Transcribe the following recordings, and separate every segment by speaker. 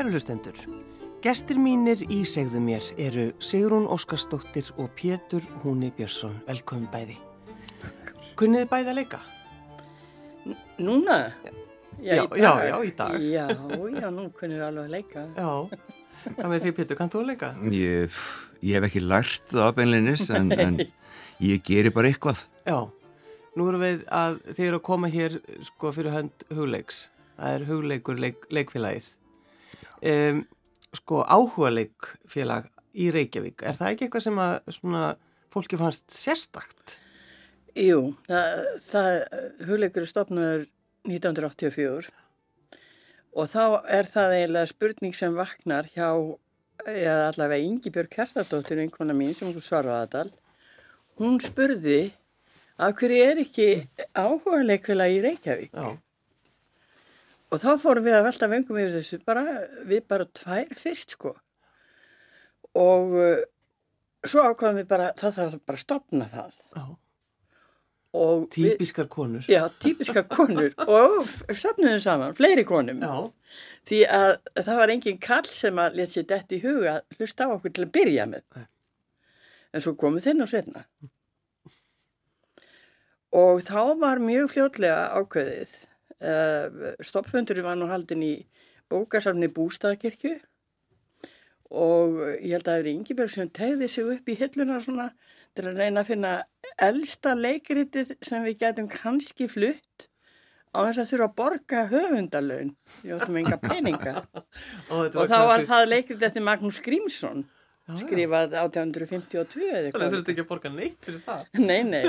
Speaker 1: Kæru hlustendur, gestir mínir í segðu mér eru Sigrún Óskarsdóttir og Pétur Húni Björnsson. Velkomin bæði. Kunniði bæði að leika?
Speaker 2: Núna?
Speaker 1: Já, já, já, í dag.
Speaker 2: Já, já, nú kunnum við alveg að leika.
Speaker 1: Já, það með því Pétur, kannst þú að leika?
Speaker 3: Ég, ég hef ekki lært það beinleinis en, en ég gerir bara eitthvað.
Speaker 1: Já, nú erum við að þið eru að koma hér sko fyrir hönd hugleiks. Það er hugleikur leik, leikfélagið um, sko áhuga leikfélag í Reykjavík, er það ekki eitthvað sem að svona fólki fannst sérstakt?
Speaker 2: Jú, það, það hugleikur stopnaður 1984 og þá er það eiginlega spurning sem vaknar hjá eða allavega Ingi-Björg Kertardóttir einhverna mín sem hún svarfaði að dal hún spurði af hverju er ekki áhuga leikfélag í Reykjavík?
Speaker 1: Já.
Speaker 2: Og þá fórum við að velta vengum yfir þessu, bara, við bara tvær fyrst sko. Og uh, svo ákvaðum við bara, það þarf bara að stopna það. Og
Speaker 1: Típiskar konur.
Speaker 2: Við, já, típiskar konur og stopnum saman, fleiri konum.
Speaker 1: Já.
Speaker 2: Því að það var engin kall sem að let sér dætt í huga hlusta á okkur til að byrja með.
Speaker 1: Nei.
Speaker 2: En svo komum þeirn og setna. Og þá var mjög fljótlega ákveðið Uh, stoppfundurinn var nú haldin í bókasafni Bústaðakirkju og ég held að það er Ingeberg sem tegði sig upp í hilluna svona til að reyna að finna elsta leikritið sem við getum kannski flutt á þess að þurfa að borga höfundalöun við áttum enga peninga
Speaker 1: og,
Speaker 2: og þá var það leikritið eftir Magnús Grímsson skrifað 1852 eða
Speaker 1: eitthvað. Það þurfti ekki að borga neitt fyrir það.
Speaker 2: Nei, nei.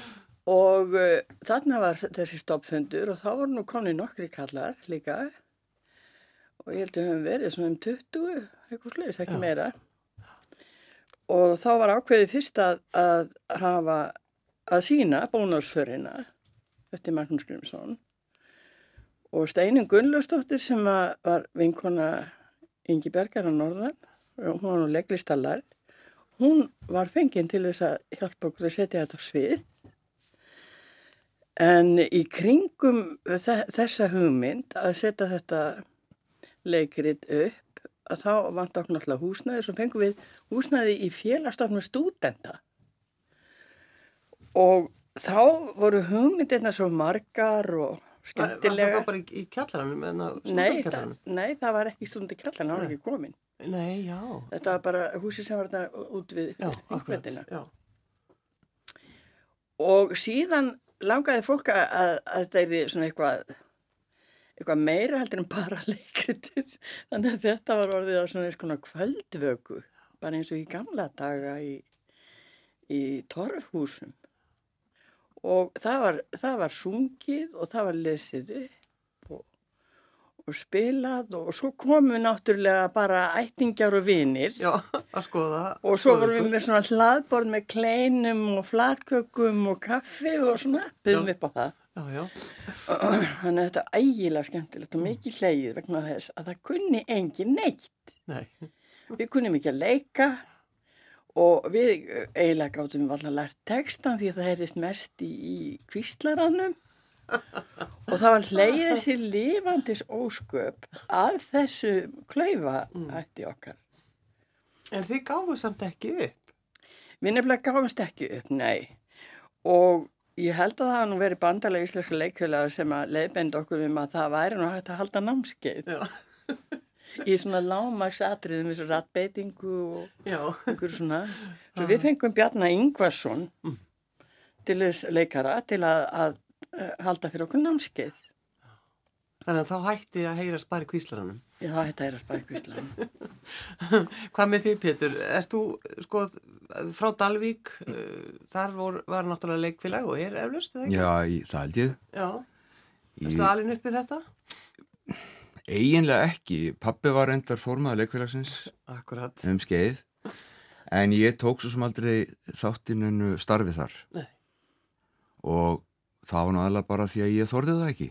Speaker 2: Og uh, þarna var þessi stoppfundur og þá voru nú komni nokkri kallar líka og ég held að við höfum verið svona um 20, eitthvað sluðis, ekki Já. meira. Og þá var ákveðið fyrst að, að hafa að sína bónásförina, þetta er Magnús Grímsson og Steinin Gunnlaustóttir sem var vinkona Ingi Bergar á Norðan, hún var nú leglistallar, hún var fenginn til þess að hjálpa okkur að setja þetta á svið En í kringum þessa hugmynd að setja þetta leikrit upp, að þá vant okkur náttúrulega húsnæði, svo fengum við húsnæði í félagstofnum stúdenda. Og þá voru hugmyndirna svo margar og skemmtilega.
Speaker 1: Var það bara í kjallaranum en að
Speaker 2: stúdendkjallaranum? Nei, nei, það var ekki stúdendkjallaranum, það var ekki komin.
Speaker 1: Nei, já.
Speaker 2: Þetta var bara húsi sem var þetta út við yngveldina. Og síðan langaði fólk að, að, að þetta er svona eitthvað, eitthvað meira heldur en bara leikritið. Þannig að þetta var orðið á svona eitthvað kvöldvöku, bara eins og í gamla daga í, í torfhúsum. Og það var, það var sungið og það var lesið upp og spilað og svo komum við náttúrulega bara ættingjar og vinir.
Speaker 1: Já, að skoða.
Speaker 2: Og svo vorum við með svona hlaðborð með kleinum og flatkökum og kaffi og svona, byrjum upp á það.
Speaker 1: Já, já.
Speaker 2: Þannig að þetta er ægilega skemmtilegt og mikið hleyið vegna þess að það kunni engin neitt.
Speaker 1: Nei.
Speaker 2: Við kunnum ekki að leika og við eiginlega gáttum við alltaf lært textan því að það heyrðist mest í, í kvíslaranum og það var hleyið þessi lifandis ósköp að þessu klaufa ætti okkar.
Speaker 1: En þið gáðu samt ekki upp?
Speaker 2: Við nefnilega gáðumst ekki upp, nei. Og ég held að það nú verið bandalega íslenska leikfélag sem að leiðbend okkur um að það væri nú hægt að halda námskeið. Í svona lágmagsatriðum eins og ratbeitingu og einhverju svona. Svo við fengum Bjarnar Ingvarsson
Speaker 1: Mm.
Speaker 2: til þess leikara til að, að halda fyrir okkur námskeið.
Speaker 1: Þannig að þá hætti að heyrast bara í kvíslaranum.
Speaker 2: Já, þetta er að spæða kvíslan.
Speaker 1: Hvað með því, Pétur? Erst þú, sko, frá Dalvík, uh, þar vor, var náttúrulega leikfélag og er eflust, eða ekki?
Speaker 3: Já, í, það held ég.
Speaker 1: Já. Erstu alin uppið þetta?
Speaker 3: eiginlega ekki. Pappi var endar formaður leikfélagsins
Speaker 1: Akkurat.
Speaker 3: um skeið. En ég tók svo sem aldrei þáttinunu starfið þar.
Speaker 1: Nei.
Speaker 3: Og það var nú aðlega bara því að ég þorði það ekki.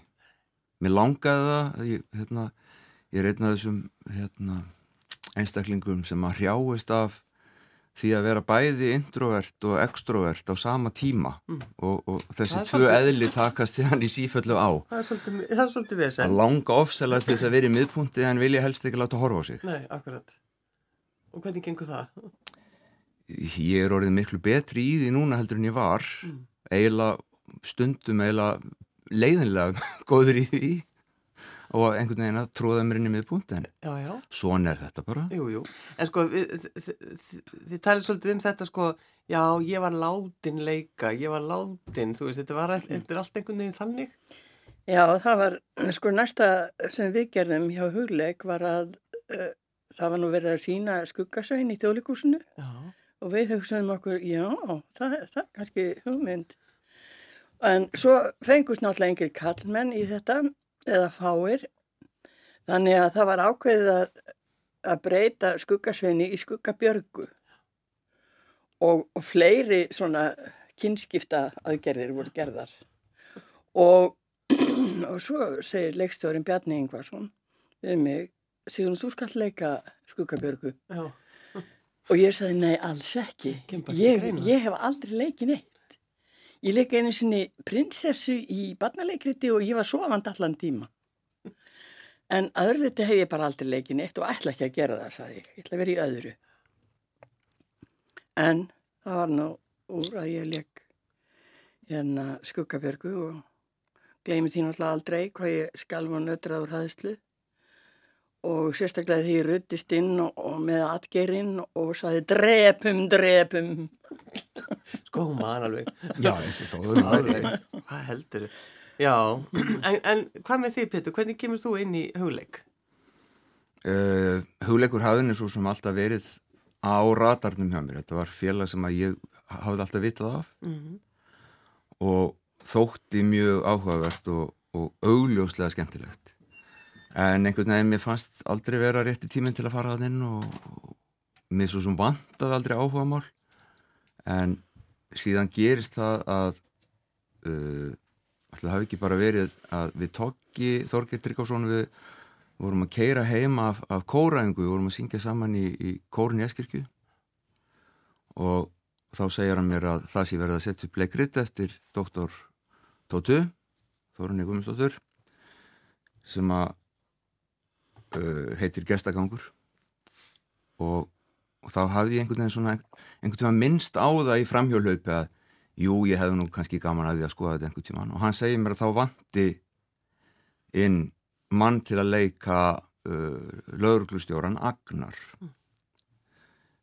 Speaker 3: Mér langaði það, ég, hérna, ég er einn af þessum hérna, einstaklingum sem að hrjáist af því að vera bæði introvert og extrovert á sama tíma
Speaker 1: Mm.
Speaker 3: og, og þessi tvö
Speaker 1: svolítið-
Speaker 3: eðli takast síðan í síföllu á
Speaker 1: Það er svolítið, það er svolítið
Speaker 3: að
Speaker 1: vesen.
Speaker 3: langa til þess að vera í miðpunti en vilja helst ekki láta horfa á sig
Speaker 1: Nei, akkurat. Og hvernig gengur það?
Speaker 3: ég er orðið miklu betri í því núna heldur en ég var
Speaker 1: Mm.
Speaker 3: eiginlega stundum eiginlega leiðinlega góður í því og einhvern veginn að tróða mér inn í
Speaker 1: já.
Speaker 3: svona er þetta bara
Speaker 1: Jú, jú. En sko, við, þið, þið, þið talið svolítið um þetta sko, já, ég var látin leika, ég var látin, þú veist, þetta var þetta er allt einhvern veginn þannig.
Speaker 2: Já, það var, sko, næsta sem við gerðum hjá hugleik var að uh, það var nú verið að sína skuggasvein í þjóðlikúsinu
Speaker 1: Já.
Speaker 2: og við hugsaðum okkur, já, það, það er kannski hugmynd. En svo fengust náttúrulega engir kallmenn í þetta, eða fáir, þannig að það var ákveðið að, að breyta skuggasveini í skuggabjörgu og, og fleiri svona kynskipta aðgerðir voru gerðar. Og, og svo segir leikstjórin Bjarni Ingvarsson við mig, Sigrun, þú skall leika skuggabjörgu.
Speaker 1: Já.
Speaker 2: Og ég sagði, nei, alls ekki. Ég, ég hef aldrei leikið neitt. Ég leik einu sinni prinsessu í barnaleikriti og ég var sofand allan tíma. En öðruleiti hef ég bara aldrei leikið neitt og ætla ekki að gera það, sagði ég. Ég ætla að vera í öðru. En það var nú úr að ég leik hérna skuggabjörgu og gleymi því náttúrulega aldrei hvað ég skalf og nötraður hæðslu og sérstaklega því ruttist inn og, og með atgerinn og saði drepum, drepum.
Speaker 1: Sko, hún man alveg.
Speaker 3: já, þessi þóður
Speaker 1: Alveg. Hvað heldur þau? Já, en, en hvað með því, Pétur? Hvernig kemur þú inn í hugleik?
Speaker 3: Uh, hugleikur hafðin er svo sem alltaf verið á radarnum hjá mér. Þetta var félag sem að ég hafði alltaf vitað af
Speaker 1: Mm
Speaker 3: og þótti mjög áhugavert og, og augljóslega skemmtilegt. En einhvern veginn mér fannst aldrei vera rétti tíminn til að fara að inn og, og mér svo sem vantaði aldrei áhugamál. En síðan gerist það að uh, alltaf hafi ekki bara verið að við tokki Þorgeir Tryggvason við vorum að keira heima af, af kóraðingu, við vorum að syngja saman í, í kórin í Eskirkju og þá segir hann mér að það sé verið að setja upp leikrit eftir doktor Tótu, Þorunni Guðmundsdóttur sem að uh, heitir Gestagangur. Og, og þá hafði ég einhvern veginn svona einhvern tíma minnst á það í framhjólaupi að jú, ég hefði nú kannski gaman að því að skoða þetta einhvern tíman og hann segir mér að þá vanti inn mann til að leika uh, lauruglustjóran Agnar.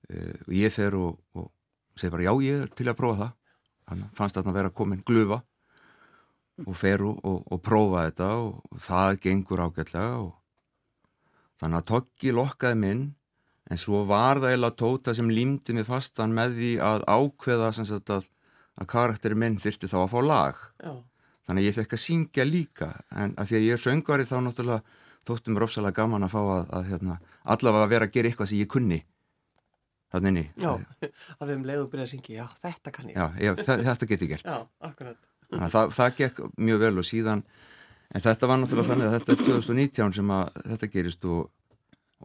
Speaker 3: Uh, og ég fer og, og segi bara já ég er til að prófa það. Hann fannst að vera komin glufa og fer og, og, prófa þetta og, og það gengur ágætlega og þannig að Toggi lokkaði minn en svo var það eða Tóta sem límdi mig fastan með því að ákveða sem sagt að, að karakteri minn þyrfti þá að fá lag
Speaker 1: Já.
Speaker 3: þannig að ég fekk að syngja líka en að því að ég er söngvari þá náttúrulega þóttum mér ofsalega gaman að fá að, að hérna, allavega vera að gera eitthvað sem ég kunni þannig inni
Speaker 1: Já, að við um leiðu byrja að syngja, já, þetta kann ég.
Speaker 3: Já, ég, þetta get ég gert
Speaker 1: Já, akkurat.
Speaker 3: Þannig að það, það gekk mjög vel og síðan en þetta var náttúrulega þannig að þetta er 2019 sem að þetta gerist og,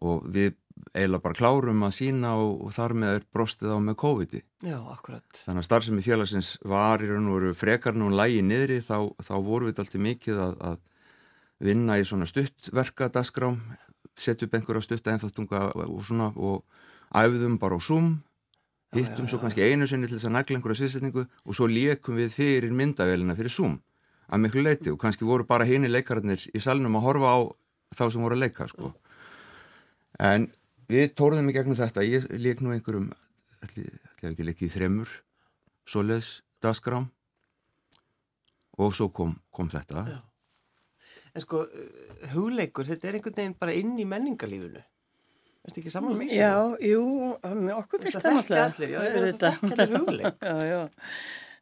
Speaker 3: og við eiginlega bara klárum að sína og, og þar með er brostið á með COVID-i
Speaker 1: Já, akkurat.
Speaker 3: þannig að starfsemi félagsins var í raun og veru frekar nú lægi niðri þá, þá voru við alltaf mikið að, að vinna í svona stuttverka dagskrám, setja upp einhverja stutta ennþáttunga og svona og æfðum bara á Zoom
Speaker 1: Já,
Speaker 3: hittum
Speaker 1: já,
Speaker 3: svo
Speaker 1: já.
Speaker 3: kannski einu sinni til þess að negla einhverja sviðsetningu og svo lékum við fyrir myndavélina fyrir Zoom að miklu leiti og kannski voru bara hini leikararnir í salnum að horfa á þá sem voru að leika sko. en við tóruðum í gegnum þetta ég leik nú einhverjum ætli, ætli ekki leikið í þremur svoleiðs dagskrám og svo kom, kom þetta
Speaker 1: Já. En sko, uh, hugleikur, þetta er einhvern veginn bara inn í menningarlífunu. Þetta ekki saman með
Speaker 2: Já, jú, okkur finnst það
Speaker 1: þekka allir, já, ég meina, það þekka allir hugleik.
Speaker 2: já, já.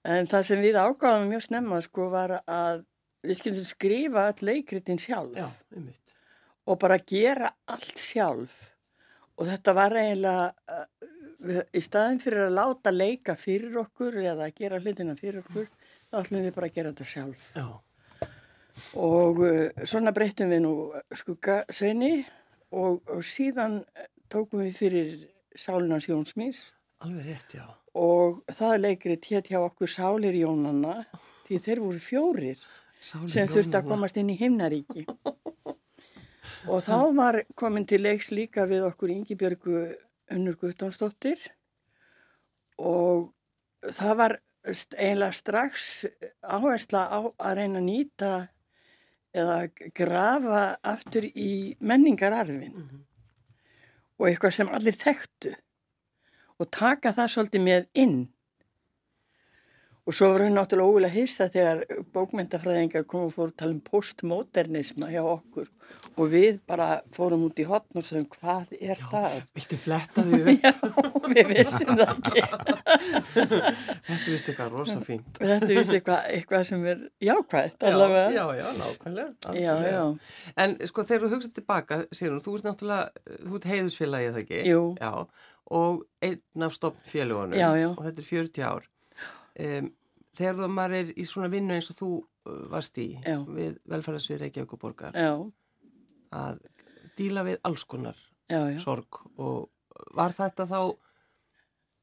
Speaker 2: En það sem við ágáðum mjög snemma sko var að við skildum skrifa all leikritin sjálf
Speaker 1: Já,
Speaker 2: og bara gera allt sjálf. Og þetta var eiginlega, uh, við, í staðin fyrir að láta leika fyrir okkur eða gera hlutina fyrir okkur, þá ætlum við bara að gera þetta sjálf.
Speaker 1: Já,
Speaker 2: Og uh, svona breyttum við nú skuggasveini og, og síðan eh, tókum við fyrir Sálunars Jónsmís
Speaker 1: Alveg rétt, já.
Speaker 2: og það leikrit hétt hjá okkur Sálir Jónanna því þeir voru fjórir
Speaker 1: Sálir
Speaker 2: sem þurfti að komast inn í himnaríki. Og þá var komin til leiks líka við okkur Ingibjörgu Unnur Guttónsdóttir og það var eiginlega strax áhersla á að reyna að nýta eða grafa aftur í menningararfin og eitthvað sem allir þekktu og taka það svolítið með inn Og svo var hún náttúrulega ógulega hissa þegar bókmyndafræðingar kom og fóru að tala um postmodernisma hjá okkur og við bara fórum út í hotn og sagðum hvað er það?
Speaker 1: Viltu fletta því upp?
Speaker 2: Já, við vissum það ekki.
Speaker 1: Þetta vist eitthvað rosa fínt.
Speaker 2: Þetta vist eitthvað, eitthvað sem er jákvægt allavega.
Speaker 1: Já, já, já, nákvæmlega.
Speaker 2: Já, já.
Speaker 1: En sko þegar þú hugsað tilbaka, Sigrun, þú ert náttúrulega, þú ert heiðusfélagið það ekki?
Speaker 2: Jú.
Speaker 1: Já, og einn af stopnfélagunum. Og þetta er 40 ár. Um, þegar þú maður er í svona vinnu eins og þú uh, varst í
Speaker 2: Já.
Speaker 1: við velferðarsvið Reykjavík og borgar
Speaker 2: Já,
Speaker 1: að díla við alls konar
Speaker 2: já,
Speaker 1: sorg og var þetta þá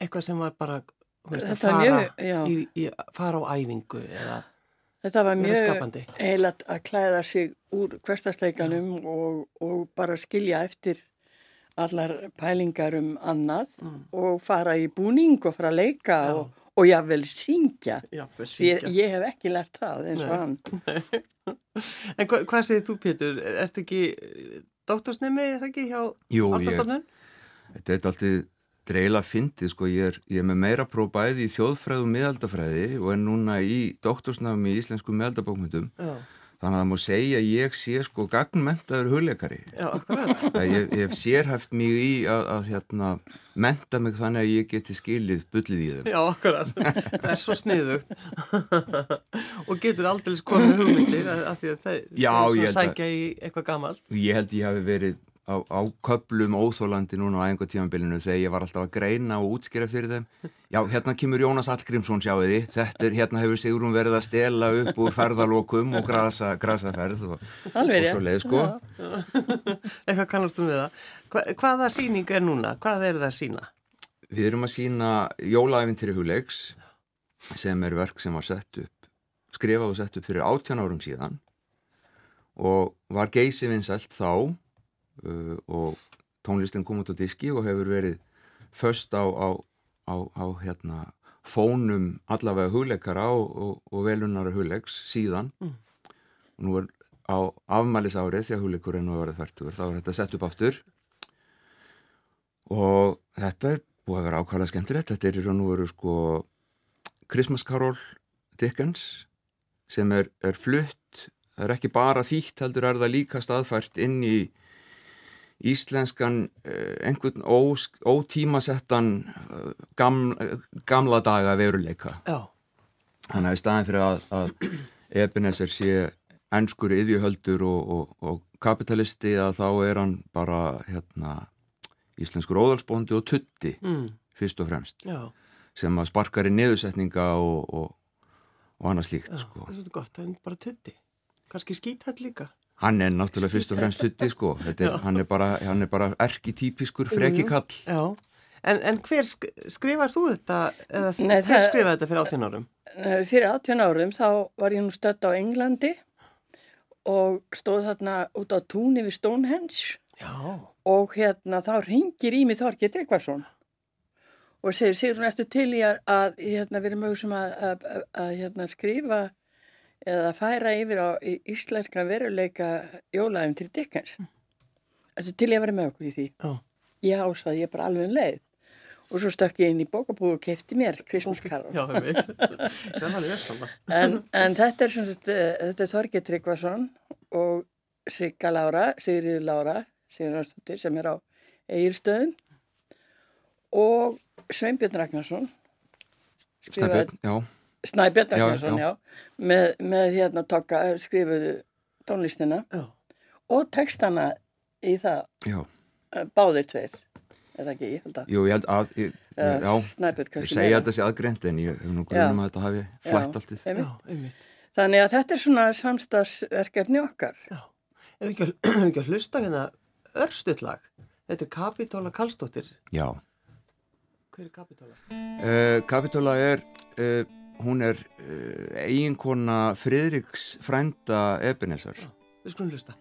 Speaker 1: eitthvað sem var bara veist, að fara,
Speaker 2: mjög-
Speaker 1: í, í, fara á æfingu eða
Speaker 2: Þetta var mjög eiginlega að klæða sig úr hverstasleikanum og, og bara skilja eftir allar pælingar um annað og fara í búning og fara að leika
Speaker 1: Mm. Já.
Speaker 2: og, og jáfnvel syngja.
Speaker 1: já,
Speaker 2: Ég, ég hef ekki lært það eins og
Speaker 1: Nei.
Speaker 2: hann.
Speaker 1: En hva, hvað segir þú Pétur? Ertu ekki doktorsnemi, er það ekki, hjá Ártastofnun?
Speaker 3: þetta er alltaf dreila fyndið, sko, ég er, ég er með meira próf bæði í þjóðfræði og miðaldafræði og er núna í doktorsnámi í íslensku miðaldabókmyndum.
Speaker 1: Já,
Speaker 3: Þannig að það má segja að ég sé sko gagnmentaður hugleikari.
Speaker 1: já, akkurat.
Speaker 3: Ég, ég hef sérhæft mig í að, að hérna, menta mig þannig að ég geti skilið bullið í þeim.
Speaker 1: Já, akkurat. Það er svo sniðugt. og getur aldrei komið hugmyndir af því að það það er svo sækja í eitthvað gamalt.
Speaker 3: Ég held ég hafi verið á, á köplum óþólandi núna á einhver tímanbylinu þegar ég var alltaf að greina og útskýra fyrir þeim. Já, hérna kemur Jónas Hallgrímsson sjáu því. Þetta er, hérna hefur Sigrún verið að stela upp úr ferðalokum og grasa, grasaferð og,
Speaker 2: Alveg
Speaker 3: og svo leið, sko.
Speaker 1: Eitthvað kannast um við það. Hva, hvaða síning er núna? Hvað er það að sína?
Speaker 3: Við erum að sína jólaæfintýri hugleiks sem er verk sem var sett upp, skrifað og sett upp fyrir 18 árum síðan og var geysi vinsælt þá uh, og tónlistin kom út á diski og hefur verið först á, á, á, á hérna, fónum allavega hugleikara og, og, og velunara hugleiks síðan. Og nú er á afmælis árið því að hugleikurinn var verið færtur þá er þetta sett upp aftur. Og þetta er búið að vera ákvæmlega skemmtilegt. Þetta er í raun og veru sko Christmas Carol Dickens sem er, er flutt það er ekki bara þýtt heldur er það líka staðfært inn í íslenskan eh, einhvern ótímasettan eh, gamla, gamla daga veruleika
Speaker 1: Já,
Speaker 3: þannig að í staðin fyrir að, að Ebenezer sé ennskur yðjuhöldur og, og, og kapitalisti að þá er hann bara hérna íslenskur óðalsbóndi og tutti
Speaker 1: mm,
Speaker 3: fyrst og fremst
Speaker 1: já.
Speaker 3: sem að sparkar í niðursetninga og, og, og annað slíkt
Speaker 1: já.
Speaker 3: sko.
Speaker 1: Það er gott, það er bara tutti. Kanski skíthætt líka.
Speaker 3: Hann er náttúrulega fyrst og fremst tutti sko. Þetta er, hann er bara, hann er bara erkitípiskur frekikall
Speaker 1: Já. En, en hver sk skrifar þú þetta? Eða
Speaker 2: Nei,
Speaker 1: hver
Speaker 2: það-
Speaker 1: skrifaði þetta fyrir 18 árum?
Speaker 2: Fyrir 18 árum þá var ég nú stödd á Englandi og stóð þarna út á túni við Stonehenge
Speaker 1: Já.
Speaker 2: og hérna þá ringir í mig Þorgir Tryggvason og segir Sigrun ertu til í að, hérna, við erum auðvitað sem að, að, að, að hérna, skrifa eða færa yfir á í íslenska veruleika jólaðum til Dickens. Ertu til í að vera með okkur í því?
Speaker 1: Já.
Speaker 2: já, sagði ég bara alveg um leið. Og svo stökk ég inn í bókabúi og kefti mér Christmas Carol.
Speaker 1: Já, það veit. Já, það er verðsama.
Speaker 2: en, en þetta er, sagt, eh, þetta er Þorgir Tryggvason og Sigga Lára, Sigriður Lára, Sigriður Árstóttir sem er á Egilstöðum og Sveinbjörn Ragnarsson
Speaker 3: Snæbjörn, já,
Speaker 2: Snæbjörn
Speaker 3: Já,
Speaker 2: Ragnarsson, já,
Speaker 3: já.
Speaker 2: Með, með hérna tokka skrifuðu tónlistina
Speaker 1: Já.
Speaker 2: og textana í það
Speaker 3: já
Speaker 2: eh, báðir tveir, er það ekki, ég held að
Speaker 3: Jú, ég held að, ég,
Speaker 2: Eh,
Speaker 3: já,
Speaker 2: Snæbjörn
Speaker 3: ég
Speaker 2: kannski
Speaker 3: segja þetta sé aðgreint en ég hef nú
Speaker 2: Já.
Speaker 3: grunum að þetta hafi flætt
Speaker 2: Já.
Speaker 1: Já, einmitt.
Speaker 2: Þannig að þetta er svona samstagsverkefni okkar.
Speaker 1: Já. Ef ekki, ekki að hlusta hérna örstullag. Þetta er Kapitóla Kallstóttir.
Speaker 3: Já,
Speaker 1: Hver er Kapitola?
Speaker 3: Uh, Kapitola er, uh, hún er uh, eiginkona Fridriks frænda Ebenezer.
Speaker 1: Við skulum hlusta.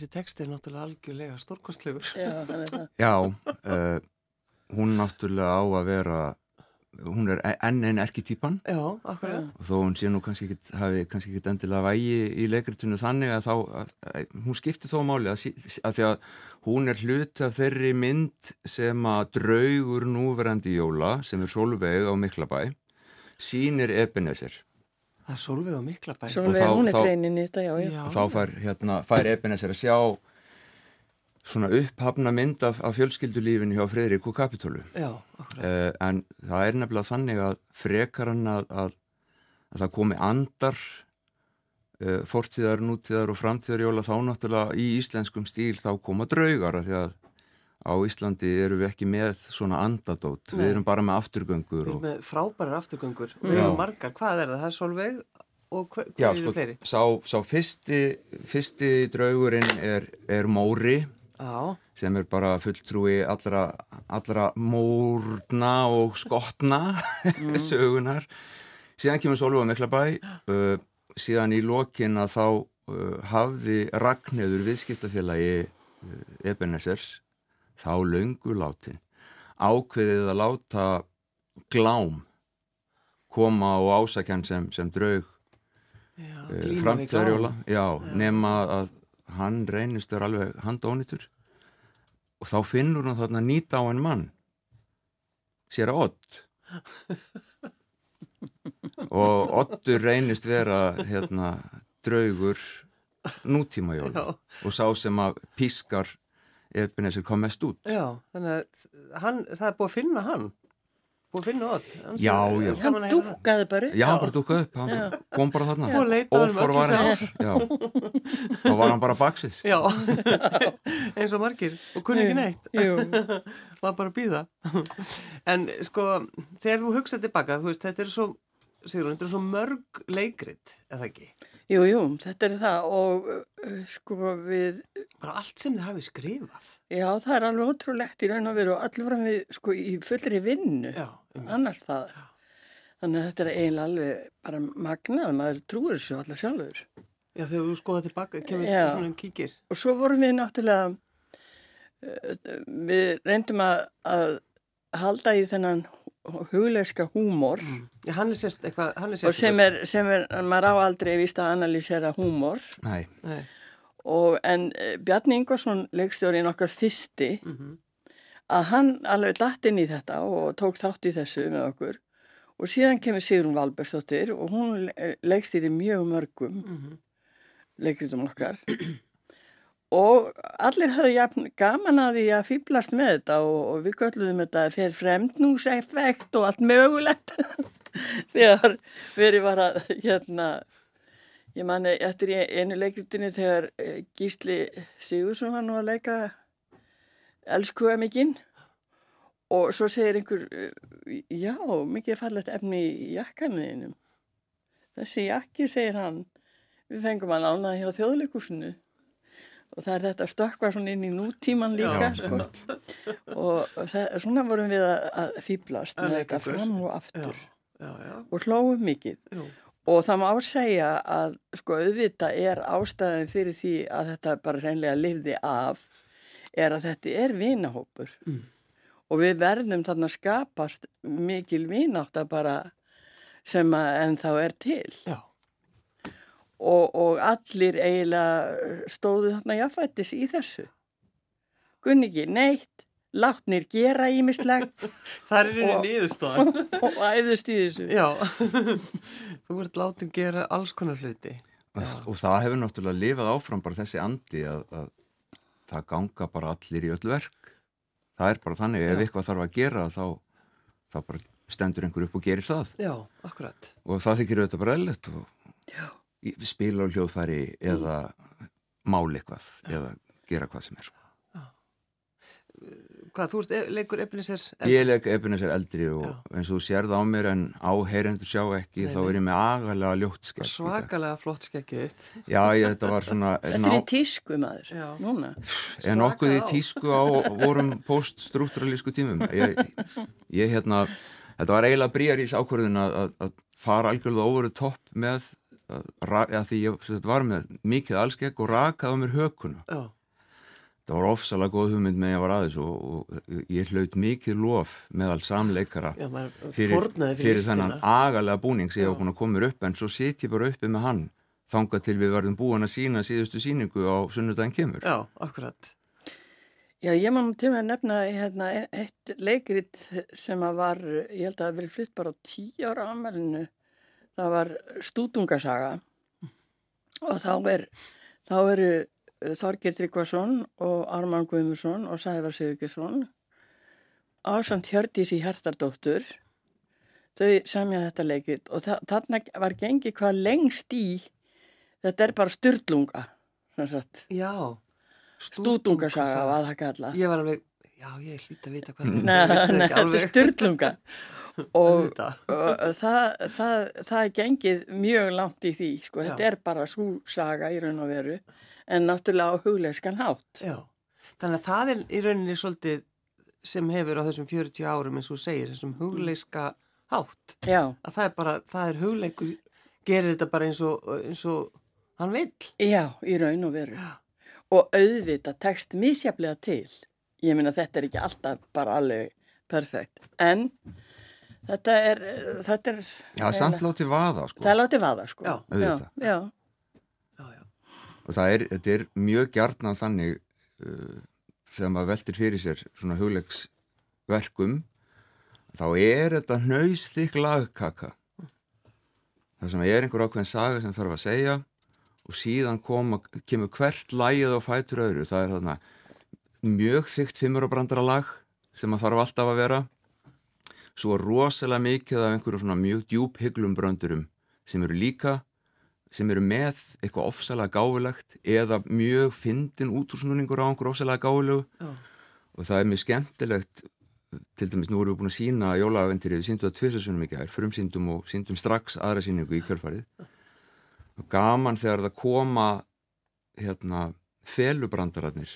Speaker 1: Þessi text er náttúrulega algjörlega stórkostlegur.
Speaker 2: Já, er.
Speaker 3: Já, uh, hún náttúrulega á að vera, hún er enn einn erketýpan og þó hún sé nú kannski ekkit, hafi kannski ekkit endilega vægi í leikritinu þannig að þá, að, að, hún skiptir þó máli að, að því að hún er hlut af þeirri mynd sem að draugur núverandi jóla sem er Solveig á Miklabæ sýnir Ebenezer
Speaker 1: Það er Solveig á Miklabæ.
Speaker 2: Sólveig,
Speaker 3: þá-
Speaker 2: hún er greinin í þetta, já, já.
Speaker 1: Já.
Speaker 3: og þá fær, hérna, fær Ebenezer að sjá svona upphafna mynd af, af fjölskyldulífinu hjá Fredrik og
Speaker 1: akkurat.
Speaker 3: uh, en það er nefnilega þannig að frekar hann að, að, að það komi andar uh, fortíðar, nútíðar og framtíðarjóla þá náttúrulega í íslenskum stíl þá koma draugar af því að á Íslandi eru við ekki með svona andadót,
Speaker 1: Nei.
Speaker 3: við erum bara með afturgöngur
Speaker 1: Við erum
Speaker 3: og,
Speaker 1: með frábærar afturgöngur. Við
Speaker 3: Já.
Speaker 1: erum margar. Hvað er það? Það er Solveig og hver, hver
Speaker 3: Já,
Speaker 1: eru
Speaker 3: sko,
Speaker 1: fleiri?
Speaker 3: sá, sá fyrsti, fyrsti draugurinn er, er Móri
Speaker 1: Já,
Speaker 3: sem er bara fulltrúi allra, allra mórna og skotna sögunar. Síðan kemur á Miklabæ, uh, síðan í lokin að þá uh, hafði Ragnheður viðskiptafélagi uh, Ebenezers, þá löngu látin, ákveðið að láta glám koma og ásakjan sem, sem draug uh,
Speaker 1: glám.
Speaker 3: já, nema að hann reynist er alveg handónitur og þá finnur hann þarna nýta á en mann sér að Ott og Ottur reynist vera hérna draugur nútímajóla
Speaker 1: Já.
Speaker 3: og sá sem að pískar Ebenezer kom mest út
Speaker 1: Já, þannig að hann, það er búið að finna hann. Búið að finna. Hann
Speaker 3: Já, já.
Speaker 2: Hann
Speaker 1: það.
Speaker 2: dúkkaði bara upp.
Speaker 3: Já, hann bara dúkkaði upp, hann kom bara þarna
Speaker 1: Búið að leita að honum öll þessi
Speaker 3: Óforvarinn, já þá var hann bara baksins
Speaker 1: Já, eins og margir og kunni ekki neitt.
Speaker 2: Jú.
Speaker 1: Var bara að býða. En sko, þegar þú hugsaði tilbaka, þú veist, þetta er svo, Sigrun, þetta er svo mörg leikrit, eða ekki?
Speaker 2: Jú, jú, þetta er það og uh, sko við,
Speaker 1: Bara allt sem þið hafið skrifað.
Speaker 2: já það er alveg ótrúlegt í raun og veru og allir fram við sko í fullri vinnu,
Speaker 1: Já,
Speaker 2: annars það. Þannig að þetta er eiginlega alveg bara magnað, maður trúir þessu allar sjálfur.
Speaker 1: já þegar þú skoða tilbaka, kemur
Speaker 2: Já.
Speaker 1: svona um kíkir.
Speaker 2: Og svo vorum við náttúrulega, uh, við reyndum að, að halda í þennan hugleiska húmor.
Speaker 1: Já, hann er sérst eitthvað, hann er
Speaker 2: og
Speaker 1: sérst
Speaker 2: sem er, sem er, maður á aldrei vist að analýsera húmor.
Speaker 3: Nei,
Speaker 1: Nei,
Speaker 2: og en eh, Bjarni Ingvarsson leikstjórin okkar fyrsti
Speaker 1: Mhm.
Speaker 2: að hann alveg datt inn í þetta og tók þátt í þessu með okkur. Og síðan kemur Sigrun Valbergsdóttir og hún leikstýri mjög mörgum
Speaker 1: Mhm.
Speaker 2: leikritum okkar og allir höfðu jafn gaman að því að fýblast með þetta og, og við gölluðum þetta fyrir fremdnúseffekt og allt mögulegt. Þegar verið var að hérna ég manni eftir einu leikritinu þegar eh, Gísli Sigursson var nú að leika elskuða mikinn og svo segir einhver eh, já, mikið fallegt efni í jakkaninum þessi jakki, segir hann við fengum hann ánað hjá þjóðleikúsinu og það er þetta að stökkva svona inn í nútíman líka
Speaker 3: Já,
Speaker 2: og það, svona vorum við að, að fýblast með
Speaker 1: okkur.
Speaker 2: fram og aftur.
Speaker 1: Já, já.
Speaker 2: og hlóum mikið. Og það má segja að sko auðvitað er ástæðin fyrir því að þetta bara reynlega lifði af er að þetta er vinahópur.
Speaker 1: Mm.
Speaker 2: og við verðum þarna skapast mikil vinátt að bara sem að en þá er til.
Speaker 1: Já,
Speaker 2: og, og allir eiginlega stóðu þarna jafnfættis í þessu. Gunni ekki neitt, látnir gera ímislegt
Speaker 1: það er
Speaker 2: Og-
Speaker 1: rauninni niðurstaðan.
Speaker 2: og æðust í þessu.
Speaker 1: Já, þú ert látin gera alls konar hluti.
Speaker 3: og það hefur náttúrulega lifað áfram bara þessi andi að, að það ganga bara allir í öll verk það er bara þannig, ef
Speaker 1: Já.
Speaker 3: eitthvað þarf að gera þá, þá bara stendur einhver upp og gerir það
Speaker 1: Já, akkurat.
Speaker 3: og það þykir auðvitað bara eðlilegt og
Speaker 2: Já.
Speaker 3: Spila á hljóðfæri eða máli eitthvað eða gera hvað sem er sko.
Speaker 1: Hvað, þú ert e leikur Ebenezer?
Speaker 3: Ég legg Ebenezer eldri og
Speaker 1: Já.
Speaker 3: eins og þú sérð á mér en áheyrendur sjá ekki
Speaker 1: Nei,
Speaker 3: þá er ég með agalega ljótt dag.
Speaker 1: Svakalega flott skekkið þitt.
Speaker 3: Já, ég, þetta var svona
Speaker 2: Þetta er í tísku maður,
Speaker 1: Já.
Speaker 2: núna.
Speaker 3: er nokkuð í tísku á vorum poststruktúralísku tímum ég, ég hérna þetta var eiginlega brýjarís ákvörðun að, fara algjörlega óveru topp með að, því ég var með mikið allskegg og rakaði á mér hökuna
Speaker 1: Já,
Speaker 3: það var ofsalega góð hugmynd með ég var aðeins og, og ég hlaut mikið lof meðal samleikara
Speaker 1: já,
Speaker 3: fyrir, fyrir,
Speaker 1: fyrir,
Speaker 3: þennan
Speaker 1: listina.
Speaker 3: agalega búning sem ég var búin að koma upp en svo sit ég bara uppi með hann þangað til við verðum búin að sína síðustu síningu á sunnudaginn kemur
Speaker 1: Já, akkurat.
Speaker 2: Já, ég má til með að nefna hérna, eitt leikrit sem að var, ég held að það verið flytt bara á tíu ára ámælinu. Það var Stútungasaga og þá er, þá eru Þorgir Tryggvason og Arman Guðmusson og Sævar Sigurgesson ásamt Hjördís í Herstardóttur. Þau semja þetta leikrit og þa þarna var gengið hvað lengst í, þetta er bara styrlunga.
Speaker 1: Já.
Speaker 2: Stútungasaga var það kallað.
Speaker 1: Ég var alveg, já, ég hlýtt að vita hvað
Speaker 2: þetta er styrlunga og, það, það, það er gengið mjög langt í því, sko, þetta
Speaker 1: Já.
Speaker 2: er bara svo saga í raun og veru, en náttúrulega á hugleiskan hátt.
Speaker 1: Já, þannig að það er í rauninni svolítið sem hefur á þessum 40 árum eins og segir, þessum hugleiska hátt.
Speaker 2: Já,
Speaker 1: Að það er bara, það er hugleikur, gerir þetta bara eins og, eins og hann vill.
Speaker 2: já, í raun og veru. Og auðvitað tekst misjaflega til. Ég meina þetta er ekki alltaf bara alveg perfekt, en þetta er, þetta er...
Speaker 3: Já, samt látið vaða sko.
Speaker 2: Það er látið vaða, sko.
Speaker 1: Já,
Speaker 2: já,
Speaker 3: auðvitað.
Speaker 2: já.
Speaker 1: Já, já.
Speaker 3: og það er, þetta er mjög gjarnan þannig uh, þegar maður veltir fyrir sér svona hugleiksverkum þá er þetta hnausþykk lagkaka það sem er einhver ákveðin saga sem þarf að segja og síðan koma, kemur hvert lagið á fætur öðru það er þarna mjög þygt fimmurabrandara lag sem að þarf alltaf að vera svo rosalega mikið af einhverjum svona mjög djúphygglum bröndurum sem eru líka sem eru með eitthvað ofsalega gáfulegt eða mjög fyndin útúrsnúningur á einhver ofsalega gáfulegu.
Speaker 1: Já.
Speaker 3: og það er mjög skemmtilegt til dæmis nú erum við búin að sína jólaventyri við síndum það tvisasunum í gær frumsýndum og síndum strax aðra síningu í kjörfarið og gaman þegar það koma hérna felubrandararnir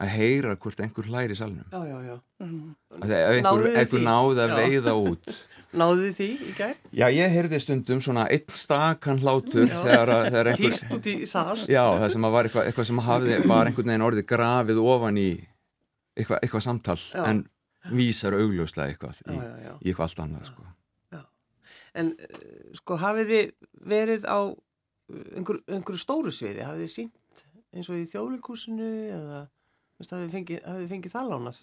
Speaker 3: að heyra hvort einhver hlæri í salnum
Speaker 1: Já, já, já.
Speaker 3: Einhver,
Speaker 1: Náðuð þið
Speaker 3: einhver náði að veiða út
Speaker 1: Náðu þið því í gær?
Speaker 3: Já, ég heyrði stundum svona einn stakan hlátur þegar, þegar einhver
Speaker 1: Týst út í sal?
Speaker 3: Já, það sem var eitthvað, eitthvað sem hafði bara einhvern veginn orðið grafið ofan í eitthvað, eitthvað samtal en vísar augljóslega eitthvað í,
Speaker 1: Já, já, já.
Speaker 3: í eitthvað allt annað sko.
Speaker 1: En eh, sko, hafið þið verið á eh, einhver, einhverju stóru sviði? Hafið þið sínt eins og í þjóðleikúsinu eða veist, hafið þið fengið, fengið það lánað?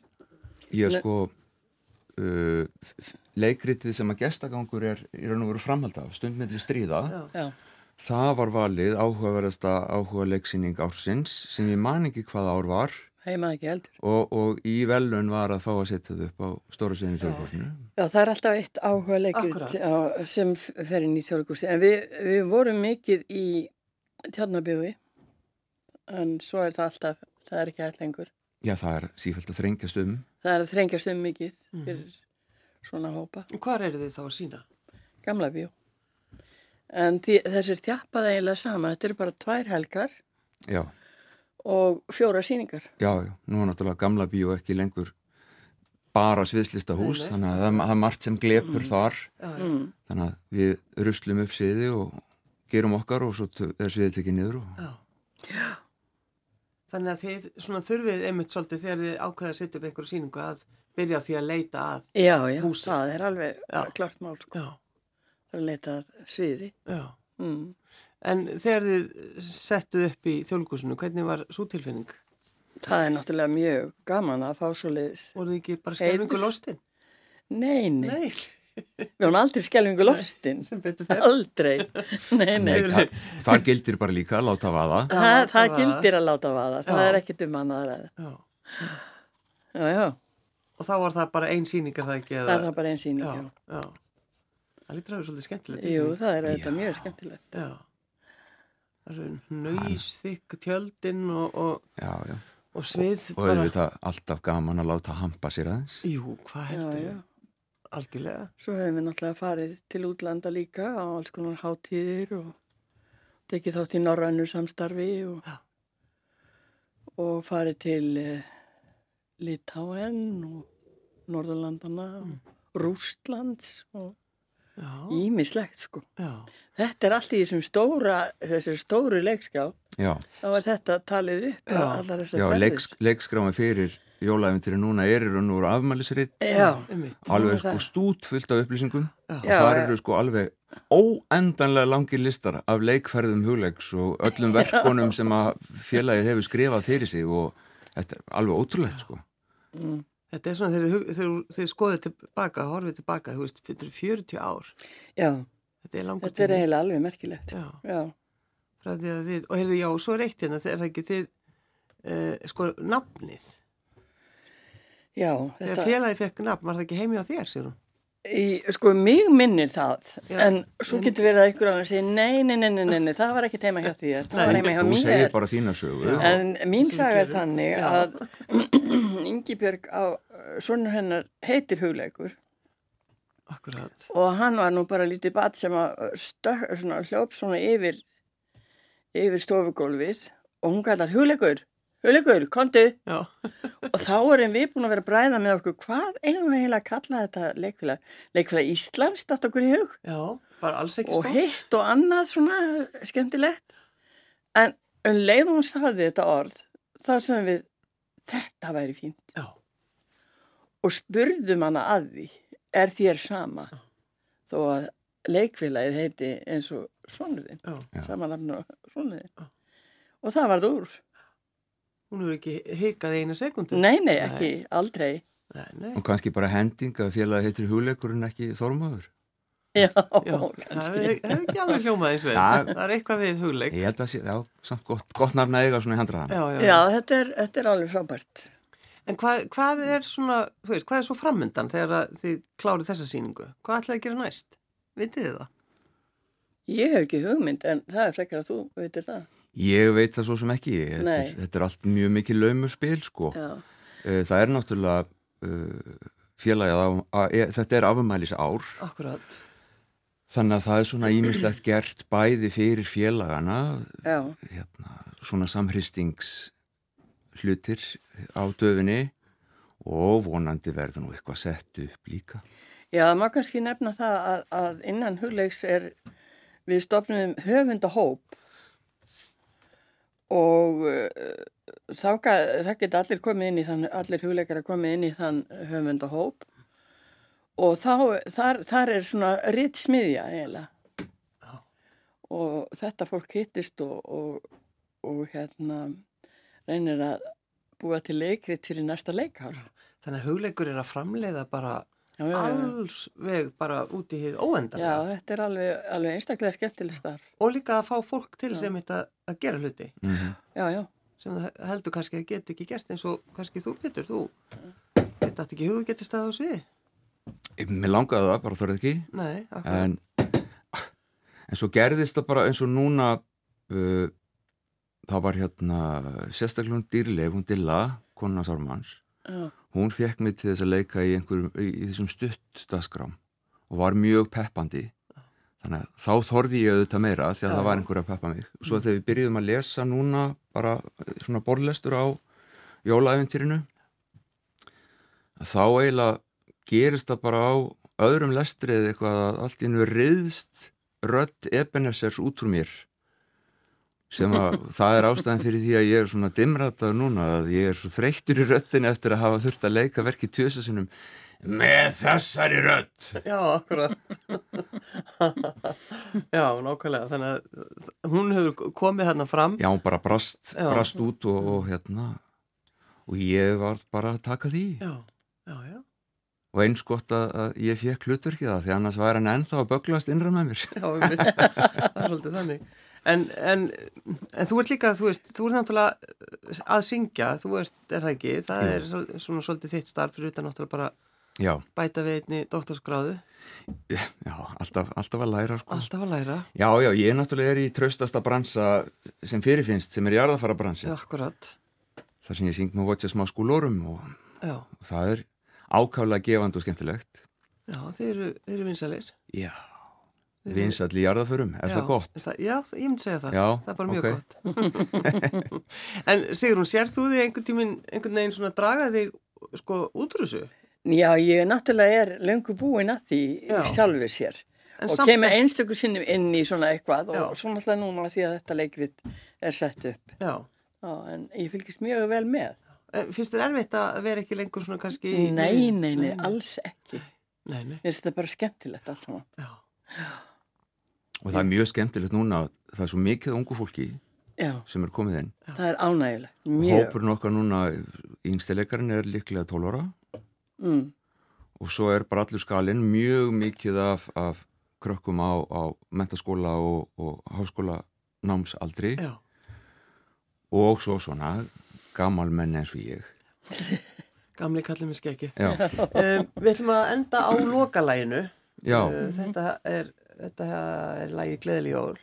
Speaker 3: Ég
Speaker 2: Le-
Speaker 3: sko uh, leikritið sem að gestagangur er í raun og veru framhald af stundmilli stríða
Speaker 1: Já.
Speaker 2: Já,
Speaker 3: það var valið áhugaverðasta áhuga leiksýning ársins sem ég man ekki hvað ár var
Speaker 2: heima ekki heldur.
Speaker 3: og, og í velun var að fá að setja þau upp á stóra sviðinu þjóðkostinu
Speaker 2: Já, það er alltaf eitt áhuga leikrit sem fer inn í þjóðleikursi. En við, við vorum mikið í tjarnabjói, en svo er það alltaf, það er ekki hægt lengur.
Speaker 3: Já, það er sífælt að þrengjast um
Speaker 2: Það er að þrengjast um mikið
Speaker 1: Mhm.
Speaker 2: fyrir svona hópa,
Speaker 1: Hvar eru þið þá að sína?
Speaker 2: gamla bjó. En þessir tjappaði eiginlega sama, þetta eru bara tvær helgar
Speaker 3: Já,
Speaker 2: og fjóra síningar.
Speaker 3: Já, já, nú er náttúrulega gamla bíó ekki lengur bara sviðslistahús,
Speaker 1: Nei, nei.
Speaker 3: þannig að það er margt sem glepur þar,
Speaker 1: Já, já.
Speaker 2: Mm.
Speaker 3: þannig að við ruslum upp sviði og gerum okkar og svo er sviðið tekið niður og
Speaker 1: Já. Þannig að þið svona þurfið einmitt svolítið þegar þið ákveða að setja upp einhverju síningu að byrja því að leita að.
Speaker 2: Já, já,
Speaker 1: Húsið.
Speaker 2: það er alveg
Speaker 1: Já.
Speaker 2: klart mál, sko.
Speaker 1: Já,
Speaker 2: Það er að leita að sviði.
Speaker 1: já.
Speaker 2: Mm.
Speaker 1: En þegar þið settuð upp í þjólkusinu, hvernig var svo tilfinning?
Speaker 2: Það er náttúrulega mjög gaman að fá svo leiðis.
Speaker 1: Voruð þið ekki bara skelfingu
Speaker 2: Heitur.
Speaker 1: lostin?
Speaker 2: Nei, nei,
Speaker 1: Nei,
Speaker 2: við höfum aldrei skelfingu lostin.
Speaker 1: sem betur fer.
Speaker 2: Aldrei. Nei, nei.
Speaker 3: Nei, það, þar gildir bara líka að láta vaða.
Speaker 2: Það,
Speaker 1: láta
Speaker 2: það
Speaker 1: vaða.
Speaker 2: gildir að láta vaða. Það
Speaker 1: Já.
Speaker 2: er ekkit um annað að ræða.
Speaker 1: Já.
Speaker 2: Já, já,
Speaker 1: Og þá var það bara ein síning er það ekki?
Speaker 2: það er það bara einn síning,
Speaker 1: Já,
Speaker 2: já.
Speaker 1: Það lítur að vera svolítið skemmtilegt.
Speaker 2: Jú, það er auðvitað mjög skemmtilegt.
Speaker 1: Já. Það eru nöysþykk tjöldin og, og,
Speaker 3: Já, já.
Speaker 1: og svið
Speaker 3: Og auðvitað alltaf gaman að láta hampa sér aðeins.
Speaker 1: Jú, hvað heldur
Speaker 2: já.
Speaker 1: Algjörlega.
Speaker 2: Svo hefum við náttúrulega farið til útlanda líka á alls konar hátíðir og tekið þátt í norrænu samstarfi og, og farið til uh, Litáen og Norðurlandana og Rústlands og
Speaker 1: Já,
Speaker 2: ímislegt sko.
Speaker 1: já,
Speaker 2: Þetta er allt í þessum stóra, þessir stóru leikskrá.
Speaker 3: Já,
Speaker 2: Þá er þetta talið upp
Speaker 1: Já.
Speaker 2: allar þessar
Speaker 3: já leiks, leikskrámi fyrir jólæfintýri núna er í raun og.
Speaker 2: Já,
Speaker 1: einmitt.
Speaker 3: Alveg
Speaker 2: það.
Speaker 3: sko stút fullt af upplýsingum.
Speaker 1: Já.
Speaker 3: Og
Speaker 2: já.
Speaker 3: eru sko alveg óendanlega langir listar af leikferðum hugleiks og öllum verkonum sem að félagið hefur skrifað fyrir sig og þetta er alveg ótrúlegt sko.
Speaker 1: Þetta er svona þegar þið- þegar þið skoðið tilbaka, horfið tilbaka, þú veist, fyrir 40 ár.
Speaker 2: já,
Speaker 1: Þetta er
Speaker 2: þetta er eiginlega alveg merkilegt.
Speaker 1: Já,
Speaker 2: Já,
Speaker 1: frá því að þið, og heyrðu, já, og svo er eitt hérna, þegar það ekki þið, uh, sko, nafnið.
Speaker 2: Já.
Speaker 1: Þegar
Speaker 2: Þetta,
Speaker 1: félagi fekk nafn, var það ekki heimi á þér, sér hún?
Speaker 2: í, sko, mig minnir það,
Speaker 1: Já.
Speaker 2: en svo getur verið að ykkur annar segja, nei, nei, nei, nei, nei, nei, það var ekki heima hjá því, það var heima hjá
Speaker 3: Þú segir
Speaker 2: mér.
Speaker 3: bara þína sögu.
Speaker 2: En mín saga er þannig
Speaker 1: Já.
Speaker 2: að Ingibjörg á sonur hennar heitir hugleikur
Speaker 1: Akkurat.
Speaker 2: og hann var nú bara lítið bat sem að stök, svona, hljóp svona yfir yfir stofugólfið og hún kallar hugleikur, hugleikur, kontu
Speaker 1: Já,
Speaker 2: og þá erum við búin að vera að bræða með okkur. Hvað eigum við heila að kalla þetta leikfélag? Leikfélag Íslands, þetta okkur í hug.
Speaker 1: Já, bara alls ekki
Speaker 2: og hitt og annað svona skemmtilegt. En um leið og hún sagði þetta orð þá sem við þetta væri fínt.
Speaker 1: Já,
Speaker 2: og spurðum hana að því er þér sama? Þó að leikfélagið heiti eins og svonuðin
Speaker 1: já.
Speaker 2: sama nafn og svonuðin og það varð úr
Speaker 1: Hún hefur ekki hikað eina sekundu.
Speaker 2: nei, nei, ekki, aldrei
Speaker 1: Nei, nei.
Speaker 3: Og kannski bara hending að félagi heitir hugleikur en ekki þormaður.
Speaker 2: já,
Speaker 1: Já, það
Speaker 2: kannski
Speaker 1: hefur hef ekki alveg hljómað eins vel.
Speaker 3: Já.
Speaker 1: Það er eitthvað við hugleik.
Speaker 3: Ég held að sé, já, samt gott, gott nafn að eiga svona í handraðan.
Speaker 1: Já, já.
Speaker 2: já, þetta er, þetta er alveg frábært
Speaker 1: En hvað, hvað er svona, þú veist, hvað er svo framöndan þegar að þið klárið þessa sýningu? Hvað ætlaði að gera næst? Vitið þið það?
Speaker 2: Ég hef ekki hugmynd en það er frekar að þú veitir það
Speaker 3: Ég veit það svo sem ekki. Þetta er, þetta er allt mjög mikið laumuspil, sko.
Speaker 2: já,
Speaker 3: Eh, Það er náttúrulega uh, félagið á, að, e, þetta er afmælis ár.
Speaker 1: Akkurat.
Speaker 3: Þannig að það er svona ímislegt gert bæði fyrir félagana, hérna, svona samhristings hlutir á döfinni og vonandi verður nú eitthvað sett upp líka.
Speaker 2: já, maður kannski nefna það að, að innan hugleiks er við stopnum höfundahóp og ga- það geta allir komið inn í þann, allir hugleikar að komið inn í þann höfundahóp og þá, þar, þar er svona ritt smiðja eiginlega og þetta fólk hittist og, og, og hérna reynir að búa til leikrit fyrir næsta leikár.
Speaker 1: Þannig að hugleikur er að framleiða bara
Speaker 2: já, já, já.
Speaker 1: alls veg bara út í hér óendan.
Speaker 2: já, þetta er alveg, alveg einstaklega skemmtileg starf
Speaker 1: Og líka að fá fólk til sem þetta að gera hluti
Speaker 3: Mm
Speaker 2: já, já,
Speaker 1: sem það heldur kannski að geta ekki gert eins og kannski þú Pétur, þú þetta átti ekki hugu getið stað á sviði.
Speaker 3: Mér langaði það, bara þarf ekki.
Speaker 1: Nei, akkurat.
Speaker 3: En, en svo gerðist það bara eins og núna, uh, það var hérna sérstaklega hún dýrleif, hún Dilla, konuna Sármanns.
Speaker 2: Já,
Speaker 3: Hún fekk mig til þess að leika í, í, þessum stuttdagskrám og var mjög peppandi. Þannig að þá þorði ég auðvitað meira því að
Speaker 1: Já.
Speaker 3: það var einhver að peppa mig. Svo þegar við byrjuðum að lesa núna bara svona borðlestur á jólaæventýrinu þá eiginlega gerist það bara á öðrum lestrið eitthvað að allt nú riðst rödd Ebenessers út úr mér sem að það er ástæðan fyrir því að ég er svona dimratað núna að ég er svo þreyttur í röddin eftir að hafa þurft að leika verki tjösasunum með þessari rödd
Speaker 1: Já, akkurat. Já, nákvæmlega. Þannig að hún hefur komið hérna fram.
Speaker 3: Já, hún bara brast, brast út og, og hérna og ég var bara að taka því
Speaker 1: Já, já, já.
Speaker 3: og eins gott að, ég fekk hlutverkið það því annars væri hann ennþá að böglast innra með mér
Speaker 1: Já, það er svolítið þannig. En, en, en þú ert líka, þú veist, þú ert náttúrulega að syngja, þú ert, er það ekki, það
Speaker 3: Jú.
Speaker 1: er svol- svona svolítið þitt starf fyrir utan náttúrulega bara
Speaker 3: Já,
Speaker 1: bæta við einni doktorsgráðu,
Speaker 3: já alltaf, alltaf að læra sko.
Speaker 1: alltaf að læra,
Speaker 3: Já, já, ég náttúrulega er í traustasta bransa sem fyrirfinnst sem er jarðafara bransi
Speaker 1: já, akkurat,
Speaker 3: þar sem ég syng með Watcha smá skúlórum og,
Speaker 1: já,
Speaker 3: og það er ákaflega gefandi og skemmtilegt.
Speaker 1: Já, þeir eru, eru vinsalir.
Speaker 3: Já, vinsall í jarðaförum, er það gott?
Speaker 1: Er það, já, ég myndi segja það,
Speaker 3: Já,
Speaker 1: það er bara mjög
Speaker 3: ok.
Speaker 1: gott. en Sigrún, sér þú þig einhvern tíminn, einhvern veginn svona draga þig, sko, út úr þessu?
Speaker 4: Já, ég náttúrulega er löngu búin að því
Speaker 1: Já.
Speaker 4: sjálfur sér
Speaker 1: En
Speaker 4: og kemur einstöku sinnum inn í svona eitthvað
Speaker 1: Já.
Speaker 4: og svo náttúrulega núna því að þetta leikrit er sett upp.
Speaker 1: Já,
Speaker 4: Já, en ég fylgist mjög vel með.
Speaker 1: En finnst þér erfitt að vera ekki lengur svona kannski...
Speaker 4: Nei, nei, nei, alls ekki.
Speaker 1: Nei, nei,
Speaker 4: Mér finnst þetta bara skemmtilegt allt saman.
Speaker 1: já,
Speaker 3: Og það er mjög skemmtilegt núna að það er svo mikið ungu fólki
Speaker 4: Já,
Speaker 3: sem er komið inn
Speaker 4: það er ánægilegt. Mjög.
Speaker 3: Hópurinn okkar núna, yngstileikarinn er líklega 12 ára
Speaker 4: Mm.
Speaker 3: og svo er bara allur skalinn mjög mikið af, af krökkum á, á mentaskóla og, og háskóla námsaldri
Speaker 1: já,
Speaker 3: og svo svona gamal menn eins og ég
Speaker 1: gamli kallið með skekki. Um, við ætlum að enda á lokalæginu. Uh, þetta er, þetta er lægi Gleðli jól.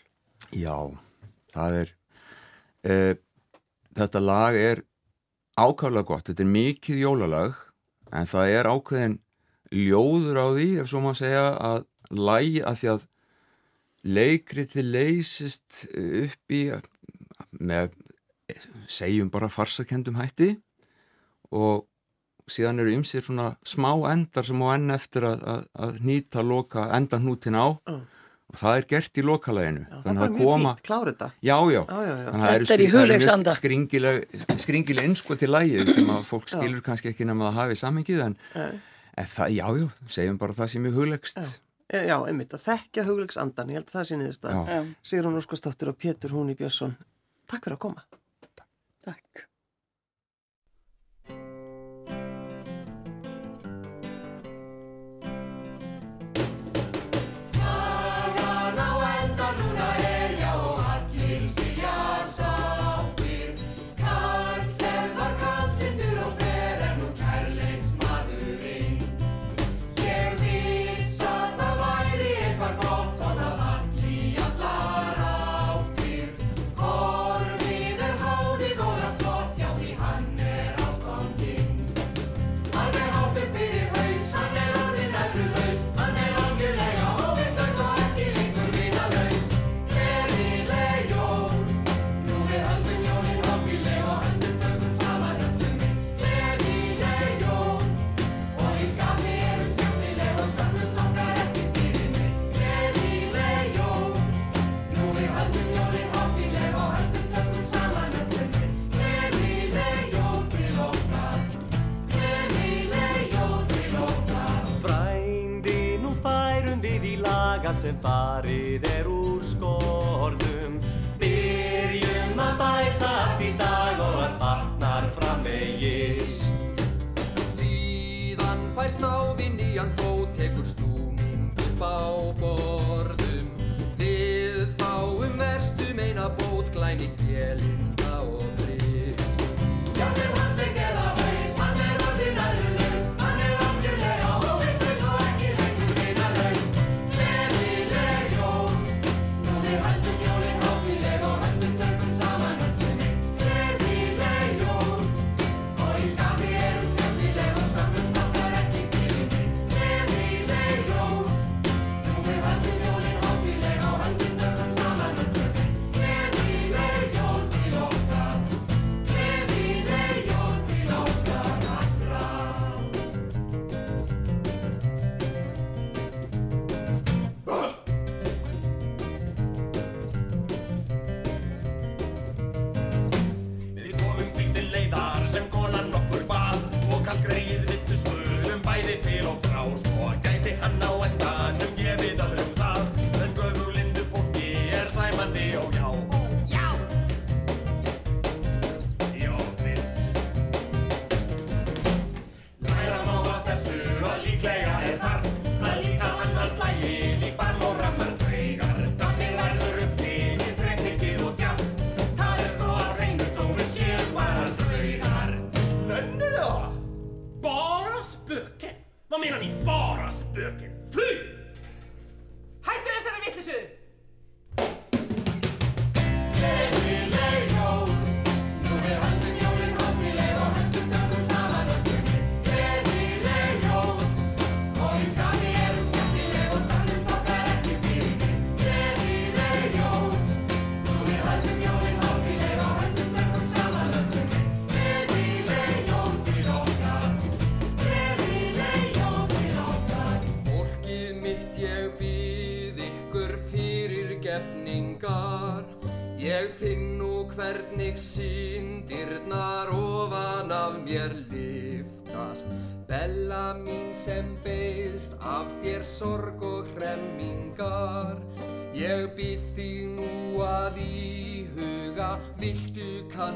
Speaker 3: já það er e, þetta lag er ákvæmlega gott, þetta er mikið jólalag en það er ákveðin ljóður á því, ef svo maður segja að lægi að því að leikriti leysist upp í með segjum bara farsakendum hætti og síðan eru ymsir svona smá endar sem á enn eftir að, að, að nýta loka endan hnútin á
Speaker 1: Já.
Speaker 3: og það er gert í lokalæginu þannig að koma
Speaker 1: þetta.
Speaker 3: já, já,
Speaker 1: Já, já, já.
Speaker 3: þannig að það eru
Speaker 4: Þetta er í
Speaker 3: skringileg skringileg einsko til lægið sem að fólk
Speaker 1: Já.
Speaker 3: skilur kannski ekki nema að hafi samengið en,
Speaker 1: Nei.
Speaker 3: en það, já, já, segjum bara það sem er huglegst
Speaker 1: Já. Já, einmitt, að þekkja hugleiks andan, ég held að það sé niðurst.
Speaker 3: Já,
Speaker 1: Sigrún Óskarsdóttir og Pétur Húni Björnsson. Takk fyrir að koma.
Speaker 4: takk.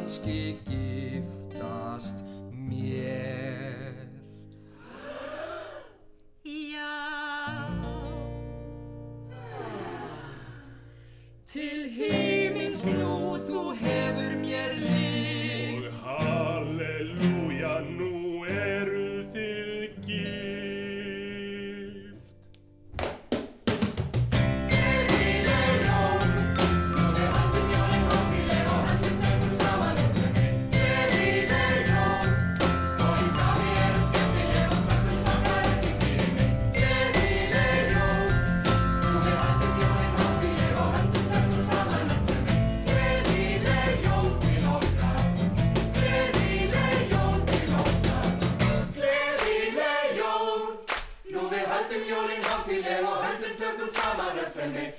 Speaker 4: kannski giftast mér.
Speaker 5: Já.
Speaker 4: Til heimins nú þú hefur mér lið Okay.